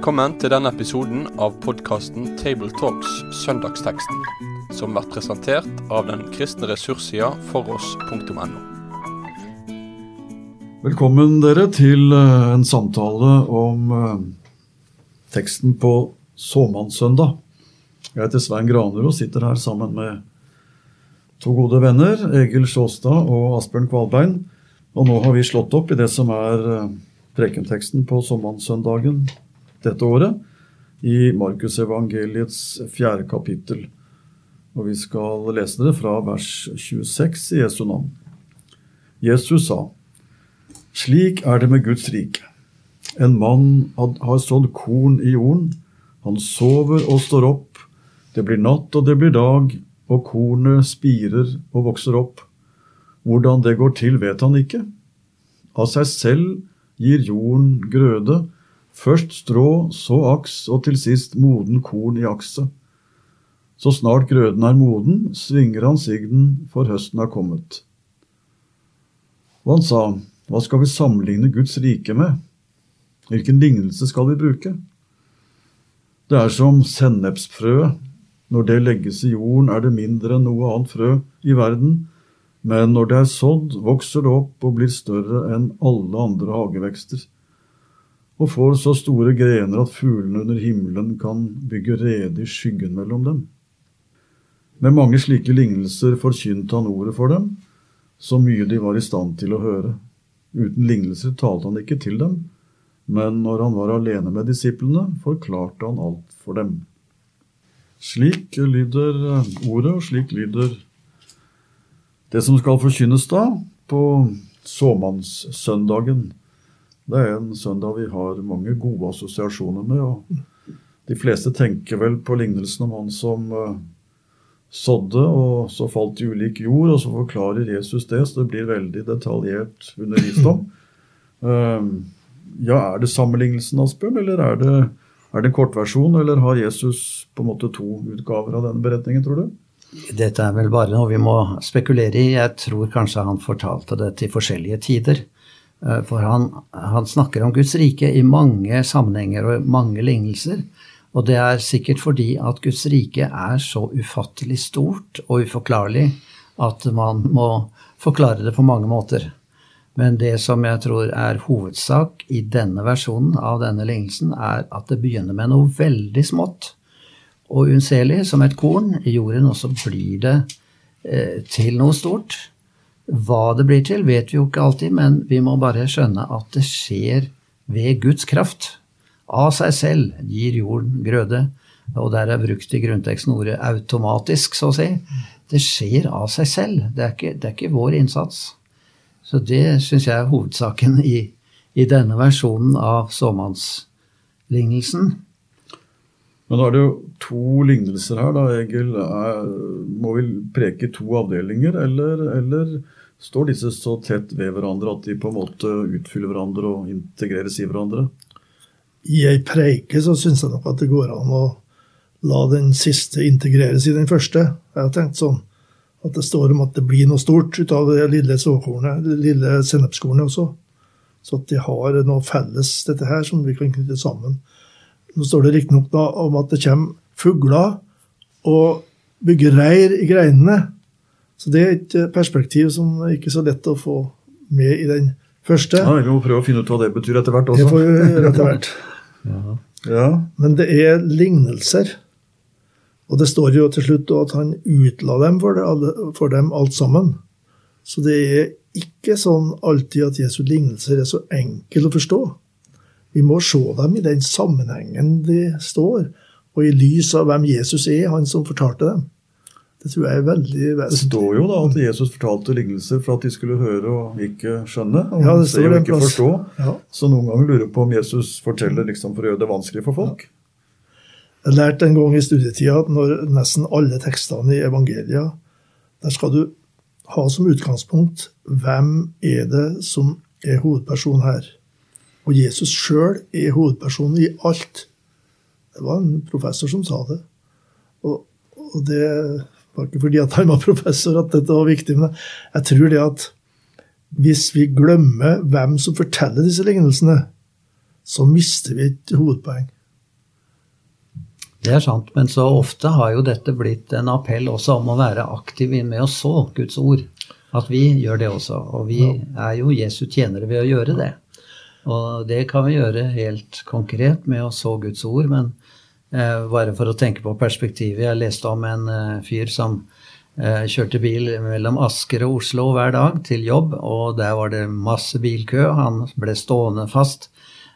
Velkommen til denne episoden av podkasten Tabletalks Søndagsteksten, som blir presentert av den kristne ressurssida foross.no. Velkommen dere til eh, en samtale om eh, teksten på såmannssøndag. Jeg heter Svein Graner og sitter her sammen med to gode venner, Egil Sjåstad og Asbjørn Kvalbein. Og nå har vi slått opp i det som er eh, prekenteksten på sommernssøndagen dette året i Markusevangeliets fjerde kapittel. Og vi skal lese det fra vers 26 i Jesu navn. Jesus sa, Slik er det med Guds rike. En mann har sådd korn i jorden. Han sover og står opp. Det blir natt og det blir dag, og kornet spirer og vokser opp. Hvordan det går til, vet han ikke. Av seg selv gir jorden grøde, Først strå, så aks og til sist moden korn i akset. Så snart grøden er moden, svinger han sigden, for høsten er kommet. Og han sa, Hva skal vi sammenligne Guds rike med? Hvilken lignelse skal vi bruke? Det er som sennepsfrøet. Når det legges i jorden, er det mindre enn noe annet frø i verden, men når det er sådd, vokser det opp og blir større enn alle andre hagevekster og får så store grener at fuglene under himmelen kan bygge rede i skyggen mellom dem. Med mange slike lignelser forkynte han ordet for dem, så mye de var i stand til å høre. Uten lignelser talte han ikke til dem, men når han var alene med disiplene, forklarte han alt for dem. Slik lyder ordet, og slik lyder det som skal forkynnes da, på såmannssøndagen. Det er en søndag vi har mange gode assosiasjoner med. og De fleste tenker vel på lignelsen om han som uh, sådde, og så falt i ulik jord, og så forklarer Jesus det, så det blir veldig detaljert undervist om. Uh, ja, er det sammenlignelsen, Asbjørn, eller er det, er det en kortversjon, eller har Jesus på en måte to utgaver av denne beretningen, tror du? Dette er vel bare noe vi må spekulere i. Jeg tror kanskje han fortalte det til forskjellige tider. Eh, for han, han, snakker om Guds rike i mange sammenhenger og mange lignelser. Og det er sikkert fordi at Guds rike er så ufattelig stort og uforklarlig at man må forklare det på mange måter. Men det som jeg tror er hovedsak i denne versjonen av denne lignelsen, er at det begynner med noe veldig smått og unnselig, som et korn i jorden, og så blir det eh, til noe stort. Hva det blir til, vet vi jo ikke alltid, men vi må bare skjønne at det skjer ved Guds kraft. Av seg selv gir jorden grøde. Og der er brukt i grunnteksten ordet automatisk, så å si. Det skjer av seg selv. Det er ikke, det er ikke vår innsats. Så det syns jeg er hovedsaken i, i denne versjonen av såmannslignelsen. Men da er det jo to lignelser her, da, Egil. Er, må vi preke to avdelinger, eller, eller står disse så tett ved hverandre at de på en måte utfyller hverandre og integreres i hverandre? I ei preike så syns jeg nok at det går an å la den siste integreres i den første. Jeg har tenkt sånn at det står om at det blir noe stort ut av det lille såkornet, det lille sennepskornet også. Så at de har noe felles, dette her, som vi kan knytte sammen. Nå står det riktignok om at det kommer fugler og bygger reir i greinene. Så det er et eh, perspektiv som er ikke så lett å få med i den første. Ja, Vi må prøve å finne ut hva det betyr etter hvert også. Det får vi gjøre etter hvert. ja. Men det er lignelser. Og det står jo til slutt at han utla dem for, det, for dem alt sammen. Så det er ikke sånn alltid at Jesu lignelser er så enkle å forstå. Vi må se dem i den sammenhengen de står, og i lys av hvem Jesus er, han som fortalte dem. Det tror jeg er veldig vesentlig. Det står jo da at Jesus fortalte lignelser for at de skulle høre og ikke skjønne. og ja, se og ikke forstå. Ja. Så noen ganger lurer jeg på om Jesus forteller liksom for å gjøre det vanskelig for folk. Jeg lærte en gang i studietida at når nesten alle tekstene i evangelia, der skal du ha som utgangspunkt hvem er det som er hovedperson her. Og Jesus sjøl er hovedpersonen i alt. Det var en professor som sa det. Og, og det var ikke fordi at han var professor at dette var viktig, men jeg tror det at hvis vi glemmer hvem som forteller disse lignelsene, så mister vi et hovedpoeng. Det er sant, men så ofte har jo dette blitt en appell også om å være aktiv med å så Guds ord. At vi gjør det også. Og vi er jo Jesu tjenere ved å gjøre det. Og det kan vi gjøre helt konkret med å så Guds ord, men bare for å tenke på perspektivet Jeg leste om en eh, fyr som eh, kjørte bil mellom Asker og Oslo hver dag til jobb, og der var det masse bilkø. Han ble stående fast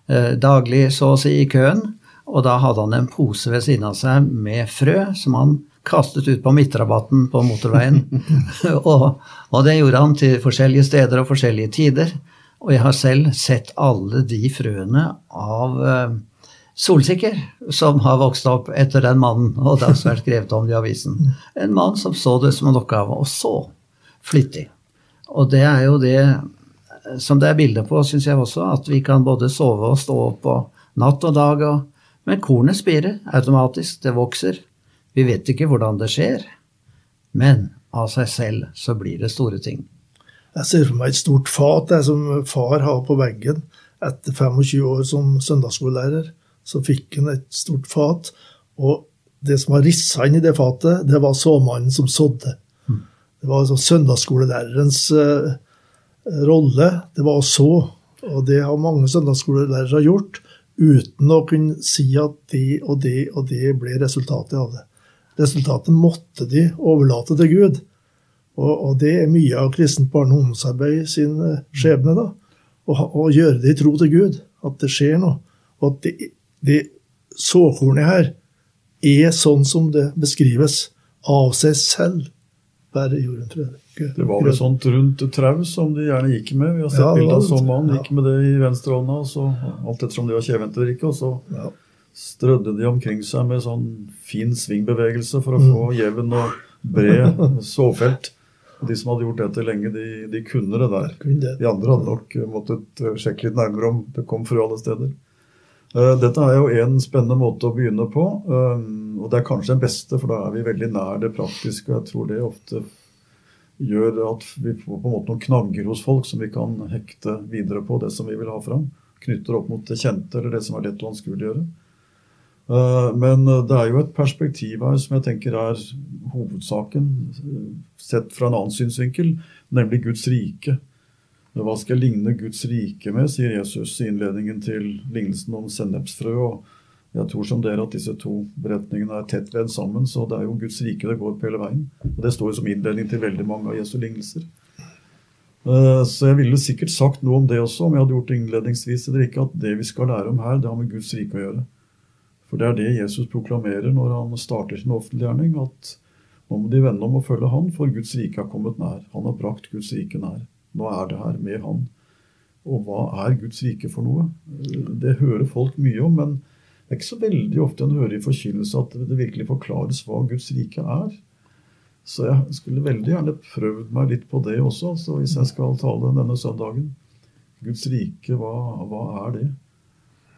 eh, daglig, så å si, i køen. Og da hadde han en pose ved siden av seg med frø som han kastet ut på midtrabatten på motorveien. og, og, det gjorde han til forskjellige steder og forskjellige tider. Og jeg har selv sett alle de frøene av solsikker som har vokst opp etter den mannen, og det har vært skrevet om det i avisen. En mann som så det som en oppgave, og så flittig. Og det er jo det som det er bilde på, syns jeg også, at vi kan både sove og stå opp og natt og dag og men kornet spirer automatisk, det vokser. Vi vet ikke hvordan det skjer, men av seg selv så blir det store ting. Jeg ser for meg et stort fat det som far har på veggen. Etter 25 år som søndagsskolelærer så fikk han et stort fat. Og det som var rissa inn i det fatet, det var såmannen som sådde. Det var altså søndagsskolelærerens uh, rolle. Det var å så. Og det har mange søndagsskolelærere gjort uten å kunne si at det og det og det ble resultatet av det. Resultatet måtte de overlate til Gud. Og, og det er mye av kristent barne- og ungdomsarbeid sin eh, skjebne. da, Å gjøre det i tro til Gud, at det skjer noe. Og at det, det såkornet her er sånn som det beskrives, av seg selv. Bare jorden jeg. Det var vel sånt rundt trau som de gjerne gikk med. Vi har sett ja, bilde av sånn mann gikk med det i venstrehånda, alt ettersom de var kjevhenterike. Og så ja. strødde de omkring seg med sånn fin svingbevegelse for å mm. få jevn og bred såfelt. De som hadde gjort dette lenge, de, de kunne det der. De andre hadde nok måttet eh, sjekke litt nærmere om det kom frø alle steder. Eh, dette er jo en spennende måte å begynne på, eh, og det er kanskje den beste, for da er vi veldig nær det praktiske. og Jeg tror det ofte gjør at vi får på en måte noen knagger hos folk som vi kan hekte videre på det som vi vil ha fram. Knytter opp mot det kjente eller det som er lett å anskueliggjøre. Eh, men det er jo et perspektiv her som jeg tenker er hovedsaken, sett fra en annen synsvinkel, nemlig Guds rike. Hva skal jeg ligne Guds rike med, sier Jesus i innledningen til lignelsen om sennepsfrø. og jeg tror som dere at disse to beretningene er tett vevd sammen, så det er jo Guds rike det går på hele veien. Og Det står jo som innledning til veldig mange av Jesu lignelser. Eh, så jeg ville sikkert sagt noe om det også, om jeg hadde gjort det innledningsvis eller ikke, at det vi skal lære om her, det har med Guds rike å gjøre. For det er det Jesus proklamerer når han starter sin offentlige gjerning, at nå må de vende om og følge Han, for Guds rike har kommet nær. Han har brakt Guds rike nær. Nå er det her med Han. Og hva er Guds rike for noe? Det hører folk mye om, men det er ikke så veldig ofte en hører i forkynnelse at det virkelig forklares hva Guds rike er. Så jeg skulle veldig gjerne prøvd meg litt på det også, så hvis jeg skal tale denne søndagen. Guds rike, hva, hva er det?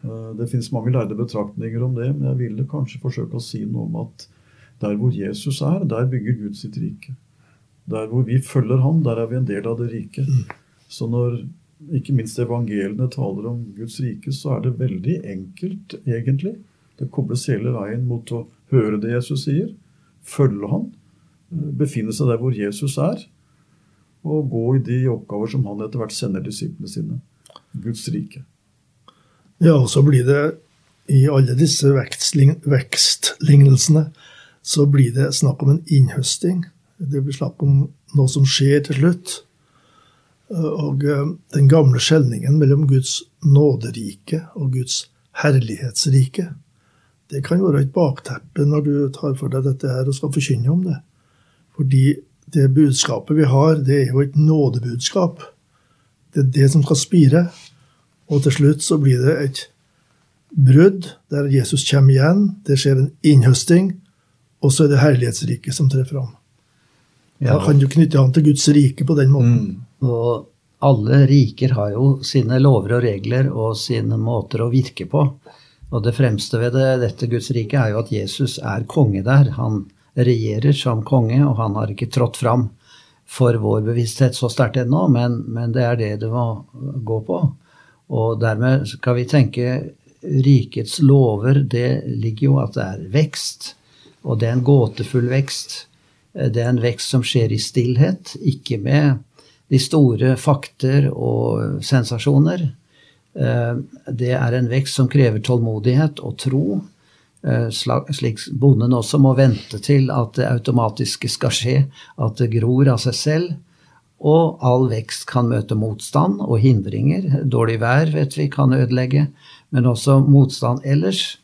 Eh, det fins mange lærde betraktninger om det, men jeg ville kanskje forsøke å si noe om at der hvor Jesus er, der bygger Gud sitt rike. Der hvor vi følger Han, der er vi en del av det rike. Så når ikke minst evangeliene taler om Guds rike, så er det veldig enkelt, egentlig. Det kobles hele veien mot å høre det Jesus sier, følge han, befinne seg der hvor Jesus er, og gå i de oppgaver som han etter hvert sender disiplene sine. Guds rike. Ja, og så blir det i alle disse vekstlignelsene så blir det snakk om en innhøsting. Det blir snakk om noe som skjer til slutt. Og eh, den gamle skjelningen mellom Guds nåderike og Guds herlighetsrike, det kan være et bakteppe når du tar for deg dette her og skal forkynne om det. Fordi det budskapet vi har, det er jo et nådebudskap. Det er det som skal spire. Og til slutt så blir det et brudd der Jesus kommer igjen. Det skjer en innhøsting, og så er det herlighetsriket som trer fram. Ja. Kan du knytte an til Guds rike på den måten. Mm. Og alle riker har jo sine lover og regler og sine måter å virke på. Og det fremste ved det, dette Guds rike er jo at Jesus er konge der. Han regjerer som konge, og han har ikke trådt fram for vår bevissthet så sterkt ennå, men, men, det er det det må gå på. Og dermed skal vi tenke rikets lover, det ligger jo at det er vekst, og det er en gåtefull vekst. Det er en vekst som skjer i stillhet, ikke med de store fakter og sensasjoner. Det er en vekst som krever tålmodighet og tro, slik bonden også må vente til at det automatiske skal skje, at det gror av seg selv. Og all vekst kan møte motstand og hindringer. Dårlig vær vet vi kan ødelegge, men også motstand ellers.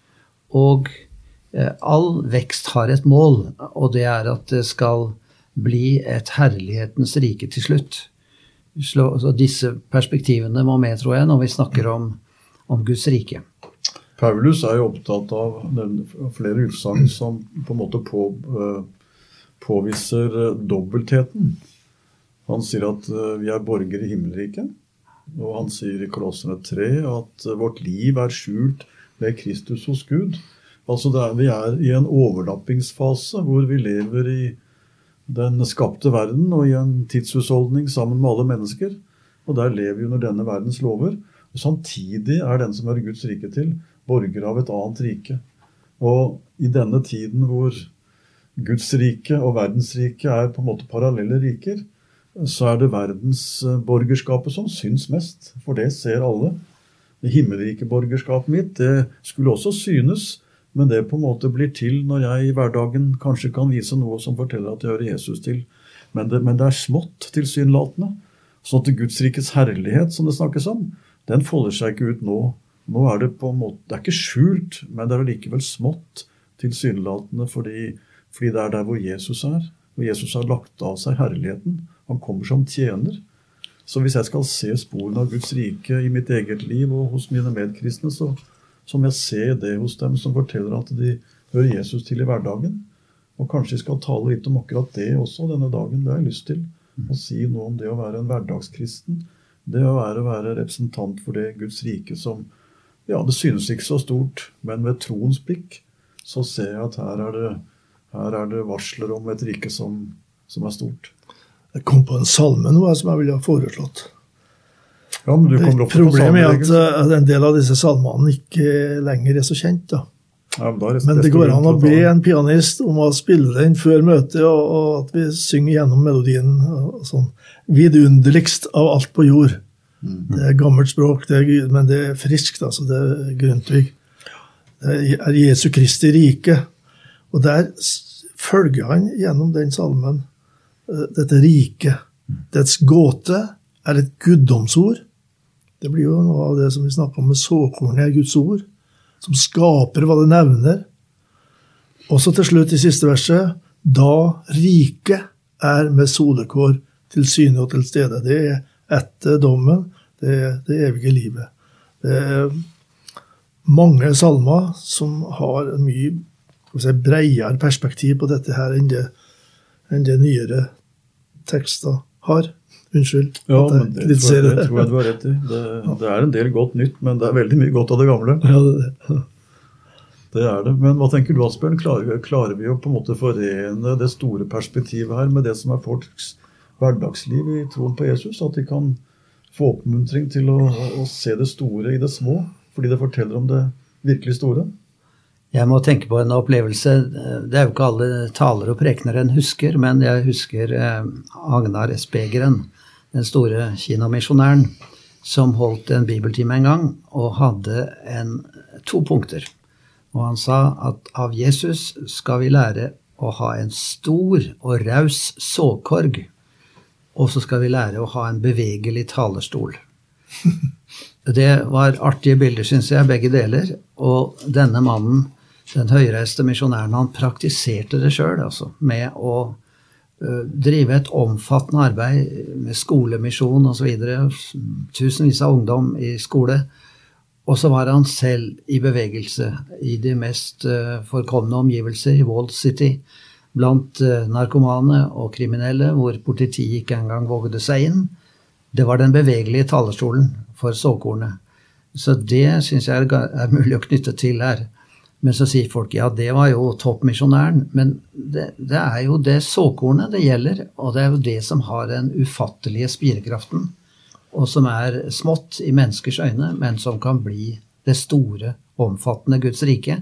Og eh, all vekst har et mål, og det er at det skal bli et herlighetens rike til slutt. Så disse perspektivene må med, tror jeg, når vi snakker om, om Guds rike. Paulus er jo opptatt av flere utsagn som på en måte på, uh, påviser uh, dobbeltheten han sier at eh, vi er borgere i himmelriket. Og han sier i Kolossene 3 at eh, vårt liv er skjult ved Kristus hos Gud. Altså er, Vi er i en overlappingsfase hvor vi lever i den skapte verden og i en tidshusholdning sammen med alle mennesker. Og der lever vi under denne verdens lover. Og Samtidig er den som hører Guds rike til, borger av et annet rike. Og i denne tiden hvor Guds rike og verdensriket er på en måte parallelle riker, så er det verdensborgerskapet som syns mest. For det ser alle. Det himmelrike borgerskapet mitt det skulle også synes, men det på en måte blir til når jeg i hverdagen kanskje kan vise noe som forteller at jeg hører Jesus til. Men det, men det er smått tilsynelatende. Sånn at Guds rikets herlighet, som det snakkes om, den folder seg ikke ut nå. Nå er det på en måte, det er ikke skjult, men det er likevel smått tilsynelatende fordi, fordi det er der hvor Jesus er. Hvor Jesus har lagt av seg herligheten. Han kommer som tjener. Så hvis jeg skal se sporene av Guds rike i mitt eget liv og hos mine medkristne, så, så må jeg ser det hos dem som forteller at de hører Jesus til i hverdagen. Og kanskje vi skal tale litt om akkurat det også denne dagen. Det har jeg lyst til. Å si noe om det å være en hverdagskristen. Det å være, være representant for det Guds rike som Ja, det synes ikke så stort, men ved troens blikk så ser jeg at her er det, her er det varsler om et rike som, som er stort. Jeg kom på en salme nå som jeg ville ha foreslått. Ja, men du kommer opp Problemet er at uh, en del av disse salmene ikke lenger er så kjent. da. Ja, men, da men det går an å be en pianist om å spille den før møtet, og, og at vi synger gjennom melodien. og sånn. Vidunderligst av alt på jord. Mm. Det er gammelt språk, det er, men det er friskt. altså, Det er Grundtvig. Det er Jesu Kristi rike. Og der følger han gjennom den salmen Eh, dette riket. Dets gåte er et guddomsord. Det blir jo noe av det som vi snakker om med såkornet i Guds ord, som skaper hva det nevner. Også til slutt i siste verset da riket er med solekår til syne og til stede. Det er etter dommen, det er det evige livet. Det er mange salmer som har en mye si, bredere perspektiv på dette her enn det enn det nyere tekster har. Unnskyld. Ja, men det, tror, jeg, det tror jeg du har rett i. Det, det, er en del godt nytt, men det er veldig mye godt av det gamle. Ja, det, det. det er det. Men hva tenker du, Asbjørn? Klarer, klarer, vi å på en måte forene det store perspektivet her med det som er folks hverdagsliv i troen på Jesus? At de kan få oppmuntring til å, å se det store i det små, fordi det forteller om det virkelig store? Jeg må tenke på en opplevelse. Det er jo ikke alle talere og prekener en husker, men jeg husker Agnar Agnar Espegeren, den store kinamisjonæren, som holdt en bibeltime en gang og hadde en, to punkter. Og han sa at av Jesus skal vi lære å ha en stor og raus såkorg. Og så skal vi lære å ha en bevegelig talerstol. Det var artige bilder, syns jeg, begge deler. Og denne mannen den høyreiste misjonæren han praktiserte det sjøl, altså, med å uh, drive et omfattende arbeid med skolemisjon osv. Tusenvis av ungdom i skole. Og så var han selv i bevegelse i de mest uh, forkomne omgivelser, i Wall City, blant uh, narkomane og kriminelle, hvor politiet ikke engang vågde seg inn. Det var den bevegelige talerstolen for såkornet. Så det syns jeg er, er mulig å knytte til her. Men så sier folk ja, det var jo toppmisjonæren. Men det, det, er jo det såkornet det gjelder, og det er jo det som har den ufattelige spirekraften. Og som er smått i menneskers øyne, men som kan bli det store omfattende Guds rike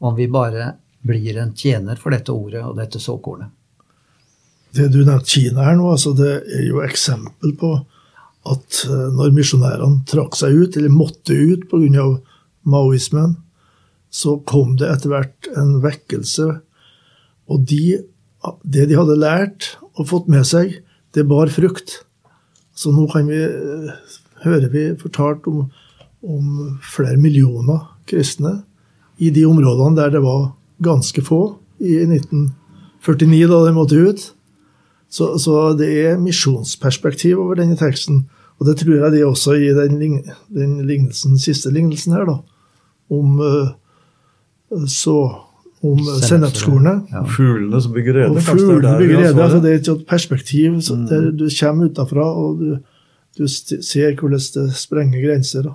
om vi bare blir en tjener for dette ordet og dette såkornet. Det du nevnte Kina her nå, altså det er jo eksempel på at eh, når misjonærene trakk seg ut, eller måtte ut pga. maoismen, så kom det etter hvert en vekkelse. Og de, det de hadde lært og fått med seg, det bar frukt. Så nå kan vi, eh, hører vi fortalt om, om flere millioner kristne i de områdene der det var ganske få i 1949, da de måtte ut. Så, så, det er misjonsperspektiv over denne teksten. Og det tror jeg det er også i den, den lignelsen, siste lignelsen her, da. Om uh, så om sennepskornet. Ja. Fuglene som bygger rede. Og fuglene bygger rede, altså Det er et perspektiv mm. der du kommer utenfra, og du, du ser hvordan det sprenger grenser. da.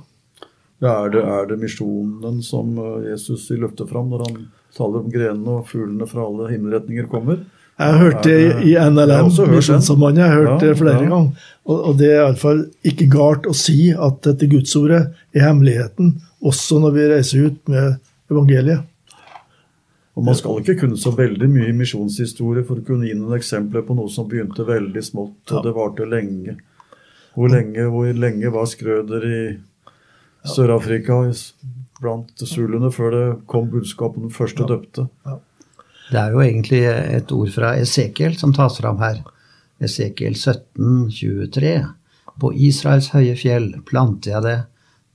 Ja, er, det, er det misjonen som eh, Jesus løfter fram når han taler om grenene og fuglene fra alle himmelretninger kommer? Jeg har hørt det i NLM, Misjonssambandet. Jeg har hørt det flere ja. ganger. Og, og det er iallfall ikke galt å si at dette gudsordet er hemmeligheten, også når vi reiser ut med evangeliet. Og Man skal ikke kunne så veldig mye i misjonshistorie for å kunne gi noen eksempler på noe som begynte veldig smått, og det varte lenge. Hvor lenge, hvor lenge var Skrøder i Sør-Afrika blant zuluene før det kom budskap om den første døpte? Det er jo egentlig et ord fra Esekiel som tas fram her. Esekiel 17, 23. På Israels høye fjell planter jeg det.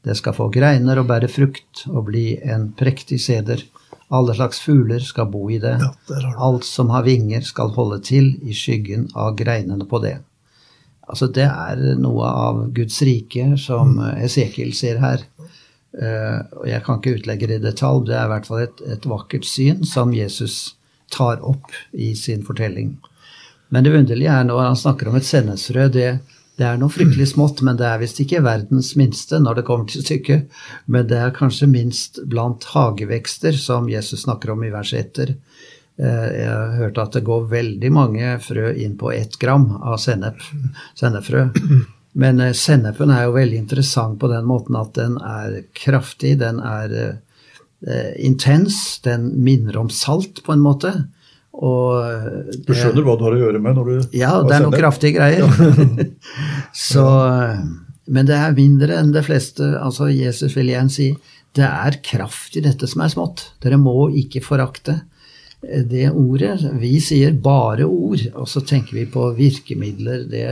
Det skal få greiner og bære frukt og bli en prektig seder. Alle slags fugler skal bo i det. Alt som har vinger, skal holde til i skyggen av greinene på det. Altså, det er noe av Guds rike som mm. Esekiel ser her. Uh, og Jeg kan ikke utlegge det i detalj, det er i hvert fall et, et vakkert syn som Jesus tar opp i sin fortelling. Men det underlige er når han snakker om et sennepsfrø, det, det er noe fryktelig smått, men det er visst ikke verdens minste når det kommer til stykket. Men det er kanskje minst blant hagevekster, som Jesus snakker om i vers etter. Eh, jeg har hørt at det går veldig mange frø inn på ett gram av sennep, sennepfrø. Men eh, sennepen er jo veldig interessant på den måten at den er kraftig, den er eh, intens, den minner om salt på en måte. Det, du skjønner hva du har å gjøre med når du Ja, det er noen kraftige greier. Så, men det er mindre enn det fleste. altså Jesus vil igjen si det er kraft i dette som er smått. Dere må ikke forakte det ordet. Vi sier bare ord, og så tenker vi på virkemidler. Det,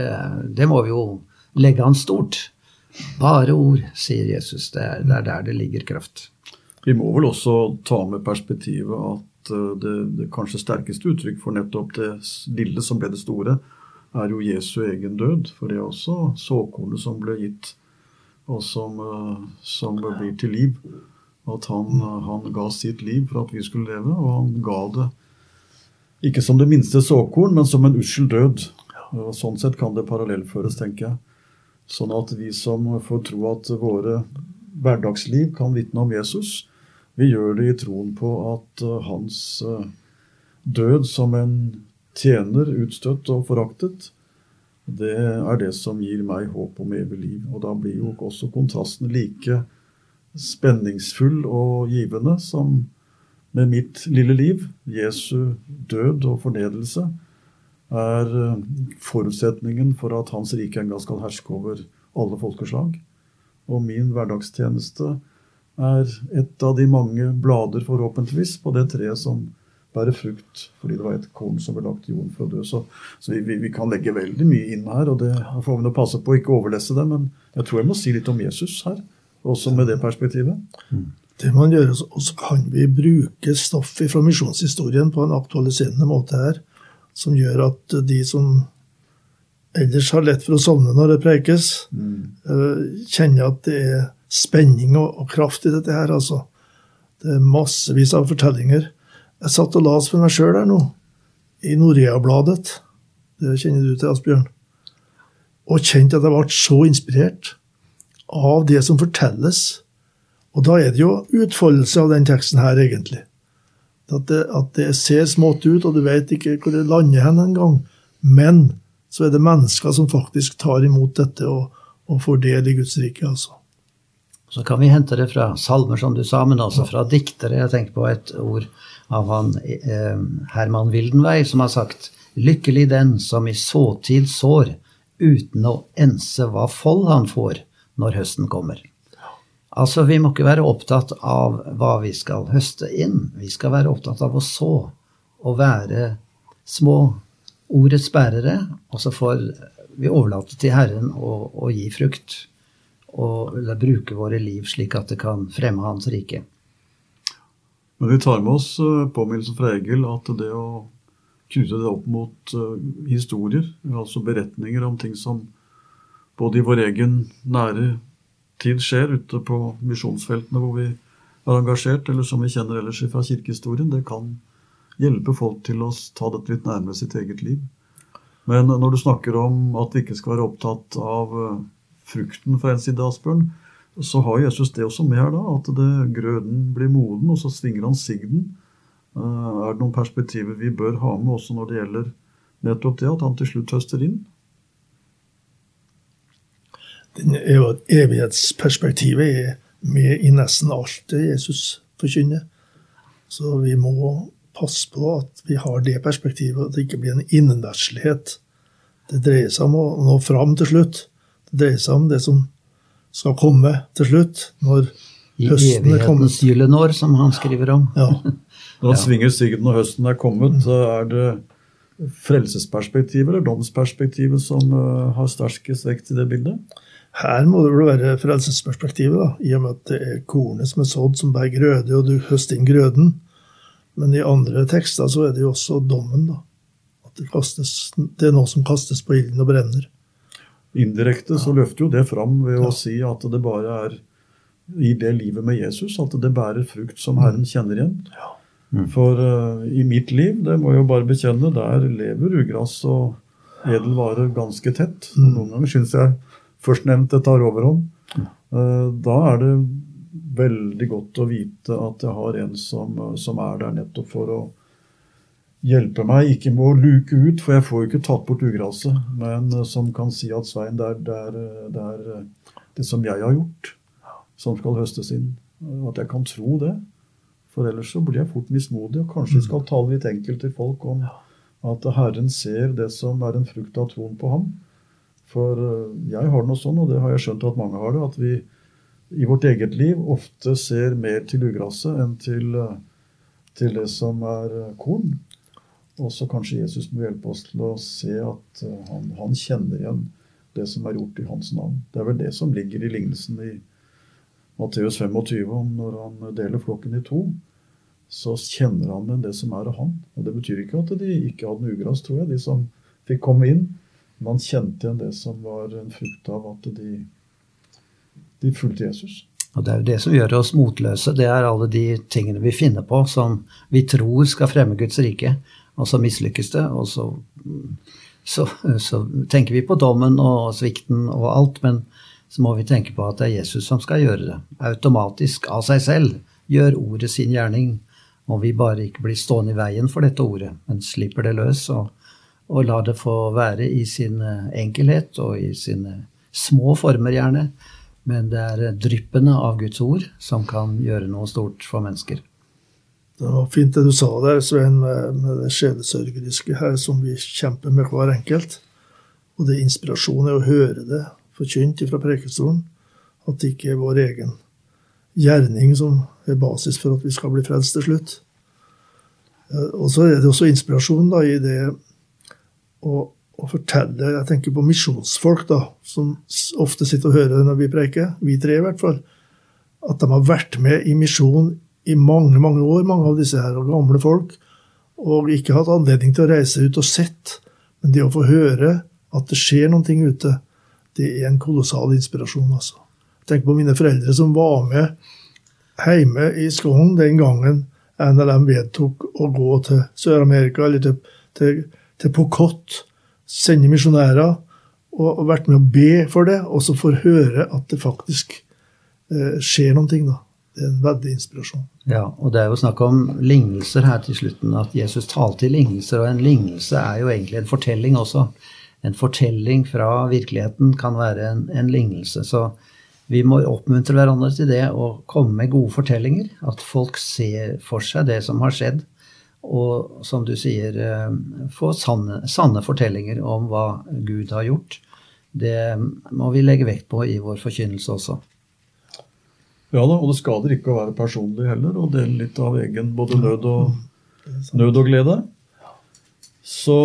det må vi jo legge an stort. Bare ord, sier Jesus. Det er, det er der det ligger kraft. Vi må vel også ta med perspektivet at Eh, det, det, kanskje sterkeste uttrykk for nettopp det lille som ble det store, er jo Jesu egen død. For det er også såkornet som ble gitt, og som, eh, som blir til liv. At han, han, ga sitt liv for at vi skulle leve, og han ga det ikke som det minste såkorn, men som en ussel død. Og Sånn sett kan det parallellføres, tenker jeg. Sånn at vi som får tro at våre hverdagsliv kan vitne om Jesus, vi gjør det i troen på at uh, hans uh, død som en tjener, utstøtt og foraktet, det er det som gir meg håp om evig liv. Og da blir jo også kontrasten like spenningsfull og givende som med mitt lille liv. Jesu død og fornedrelse er uh, forutsetningen for at Hans rike en gang skal herske over alle folkeslag. Og min hverdagstjeneste er et av de mange blader, forhåpentligvis, på det treet som bærer frukt fordi det var et korn som ble lagt i jorden for å dø. Så, så vi, vi, kan legge veldig mye inn her, og det får vi passe på å ikke overlesse det. Men jeg tror jeg må si litt om Jesus her, også med det perspektivet. Det man gjør, Og så kan vi bruke stoff fra misjonshistorien på en aktualiserende måte her, som gjør at de som ellers har lett for å sovne når det prekes, mm. Eh, kjenner at det er spenning og, og, kraft i dette her, altså. Det er massevis av fortellinger. Jeg satt og las for meg sjøl her nå, i Norea-bladet. Det kjenner du til, Asbjørn. Og kjente at jeg ble så inspirert av det som fortelles. Og da er det jo utfoldelse av den teksten her, egentlig. At det, at det ser smått ut, og du vet ikke hvor det lander hen engang. Men så er det mennesker som faktisk tar imot dette og, og får del i Guds rike. altså. Så kan vi hente det fra salmer, som du sa, men også fra diktere. Jeg tenker på et ord av han eh, Herman Wildenvey, som har sagt Lykkelig den som i såtid sår, uten å ense hva fold han får når høsten kommer. Altså, vi må ikke være opptatt av hva vi skal høste inn. Vi skal være opptatt av å så og være små ordets bærere, og så får vi overlate til Herren å, å gi frukt og bruke våre liv slik at det kan fremme Hans rike. Men vi tar med oss eh, påminnelsen fra Egil at det å knytte det opp mot uh, historier, altså beretninger om ting som både i vår egen nære tid skjer ute på misjonsfeltene hvor vi er engasjert, eller som vi kjenner ellers fra kirkehistorien, det kan hjelpe folk til å ta dette litt nærmere sitt eget liv. Men når du snakker om at vi ikke skal være opptatt av uh, frukten fra en side Asbjørn, så har Jesus det også med her, da, at det, grøden blir moden, og så svinger han sigden. Uh, er det noen perspektiver vi bør ha med også når det gjelder nettopp det at han til slutt høster inn? Evighetsperspektivet er med i nesten alt det Jesus forkynner. Så vi må passe på at vi har det perspektivet, at det ikke blir en innenverdslighet. Det dreier seg om å nå fram til slutt. Det dreier seg om det som skal komme til slutt, når I høsten er kommet. I evighetens gyllenår, som han skriver om. Ja. Når han svinger sigden når høsten er kommet, så er det frelsesperspektivet eller domsperspektivet som uh, har sterkest vekt i det bildet? Her må det vel være frelsesperspektivet, da, i og med at det er kornet som er sådd, som bærer grøde, og du høster inn grøden. Men i andre tekster så er det jo også dommen, da. At det, kastes, det er noe som kastes på ilden og brenner. Indirekte så løfter jo det fram ved å si at det bare er i det livet med Jesus at det bærer frukt som Herren kjenner igjen. For uh, i mitt liv, det må jeg jo bare bekjenne, der lever ugress og edel vare ganske tett. Noen ganger syns jeg førstnevnte tar overhånd. Uh, da er det veldig godt å vite at jeg har en som, uh, som er der nettopp for å hjelpe meg, ikke med å luke ut, for jeg får jo ikke tatt bort ugraset, men uh, som kan si at Svein, det er, det er, det, er uh, det som jeg har gjort, som skal høstes inn. At jeg kan tro det. For ellers så blir jeg fort mismodig, og kanskje jeg skal tale litt enkelt til folk om at Herren ser det som er en frukt av troen på ham. For jeg har noe sånn, og det har jeg skjønt at mange har det, at vi i vårt eget liv ofte ser mer til ugraset enn til, til det som er korn. Også kanskje Jesus må hjelpe oss til å se at uh, han, han kjenner igjen det som er gjort i hans navn. Det er vel det som ligger i lignelsen i Matteus 25 om når han deler flokken i to. Så kjenner han igjen det som er av han. Og Det betyr ikke at de ikke hadde noe ugras, tror jeg, de som fikk komme inn. Men han kjente igjen det som var en frukt av at de, de fulgte Jesus. Og det er jo det som gjør oss motløse. Det er alle de tingene vi finner på som vi tror skal fremme Guds rike, og så mislykkes det. Og så, så, så tenker vi på dommen og svikten og alt, men så må vi tenke på at det er Jesus som skal gjøre det. Automatisk, av seg selv, gjør ordet sin gjerning. Og vi bare ikke blir stående i veien for dette ordet, men slipper det løs og, og lar det få være i sin eh, enkelhet og i sine små former, gjerne. Men det er dryppene av Guds ord som kan gjøre noe stort for mennesker. Det var fint det du sa der, Svein, med, det sjelesørgeriske her som vi kjemper med hver enkelt. Og det er inspirasjon i å høre det forkynt fra prekestolen. At det ikke er vår egen gjerning som er basis for at vi skal bli frelst til slutt. Eh, Og så er det også inspirasjon da i det å, å fortelle Jeg tenker på misjonsfolk, da, som ofte sitter og hører når vi preker. Vi tre, i hvert fall. At de har vært med i misjon i mange, mange år, mange av disse her, og gamle folk. Og ikke hatt anledning til å reise ut og sett. Men det å få høre at det skjer noen ting ute, det er en kolossal inspirasjon, altså. Tenk på mine foreldre som var med hjemme i Skogn den gangen NLM vedtok å gå til Sør-Amerika, eller til, til, til Pocot, sende misjonærer, og, vært med å be for det, og så får høre at det faktisk eh, skjer noen ting, da. Det er en veldig inspirasjon. Ja, og det er jo snakk om lignelser her til slutten, at Jesus talte i lignelser, og en lignelse er jo egentlig en fortelling også. En fortelling fra virkeligheten kan være en, en lignelse. Så vi må oppmuntre hverandre til det å komme med gode fortellinger. At folk ser for seg det som har skjedd. Og som du sier, eh, få sanne, sanne fortellinger om hva Gud har gjort. Det må vi legge vekt på i vår forkynnelse også. Ja da, og det skader ikke å være personlig heller, og dele litt av egen både nød og, nød og glede. Så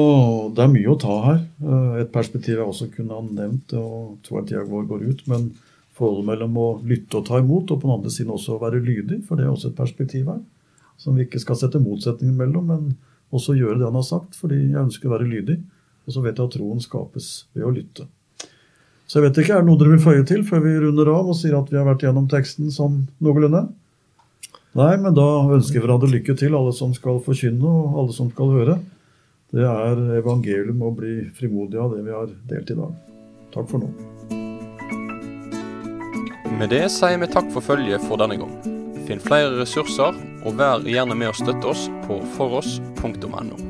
det er mye å ta her. Eh, et perspektiv jeg også kunne ha nevnt, og tror jeg tida vår går ut, men forholdet mellom å lytte og ta imot, og på den andre siden også å være lydig, for det er også et perspektiv her. Som vi ikke skal sette motsetninger mellom, men også gjøre det han har sagt, fordi jeg ønsker å være lydig. Og så vet jeg at troen skapes ved å lytte. Så jeg vet ikke, Er det noe dere vil føye til før vi runder av og sier at vi har vært gjennom teksten sånn noenlunde? Nei, men da ønsker vi hverandre lykke til, alle som skal forkynne og alle som skal høre. Det er evangelium å bli frimodig av det vi har delt i dag. Takk for nå. Med det sier vi takk for følget for denne gang. Finn flere ressurser, og vær gjerne med å støtte oss på foross.no.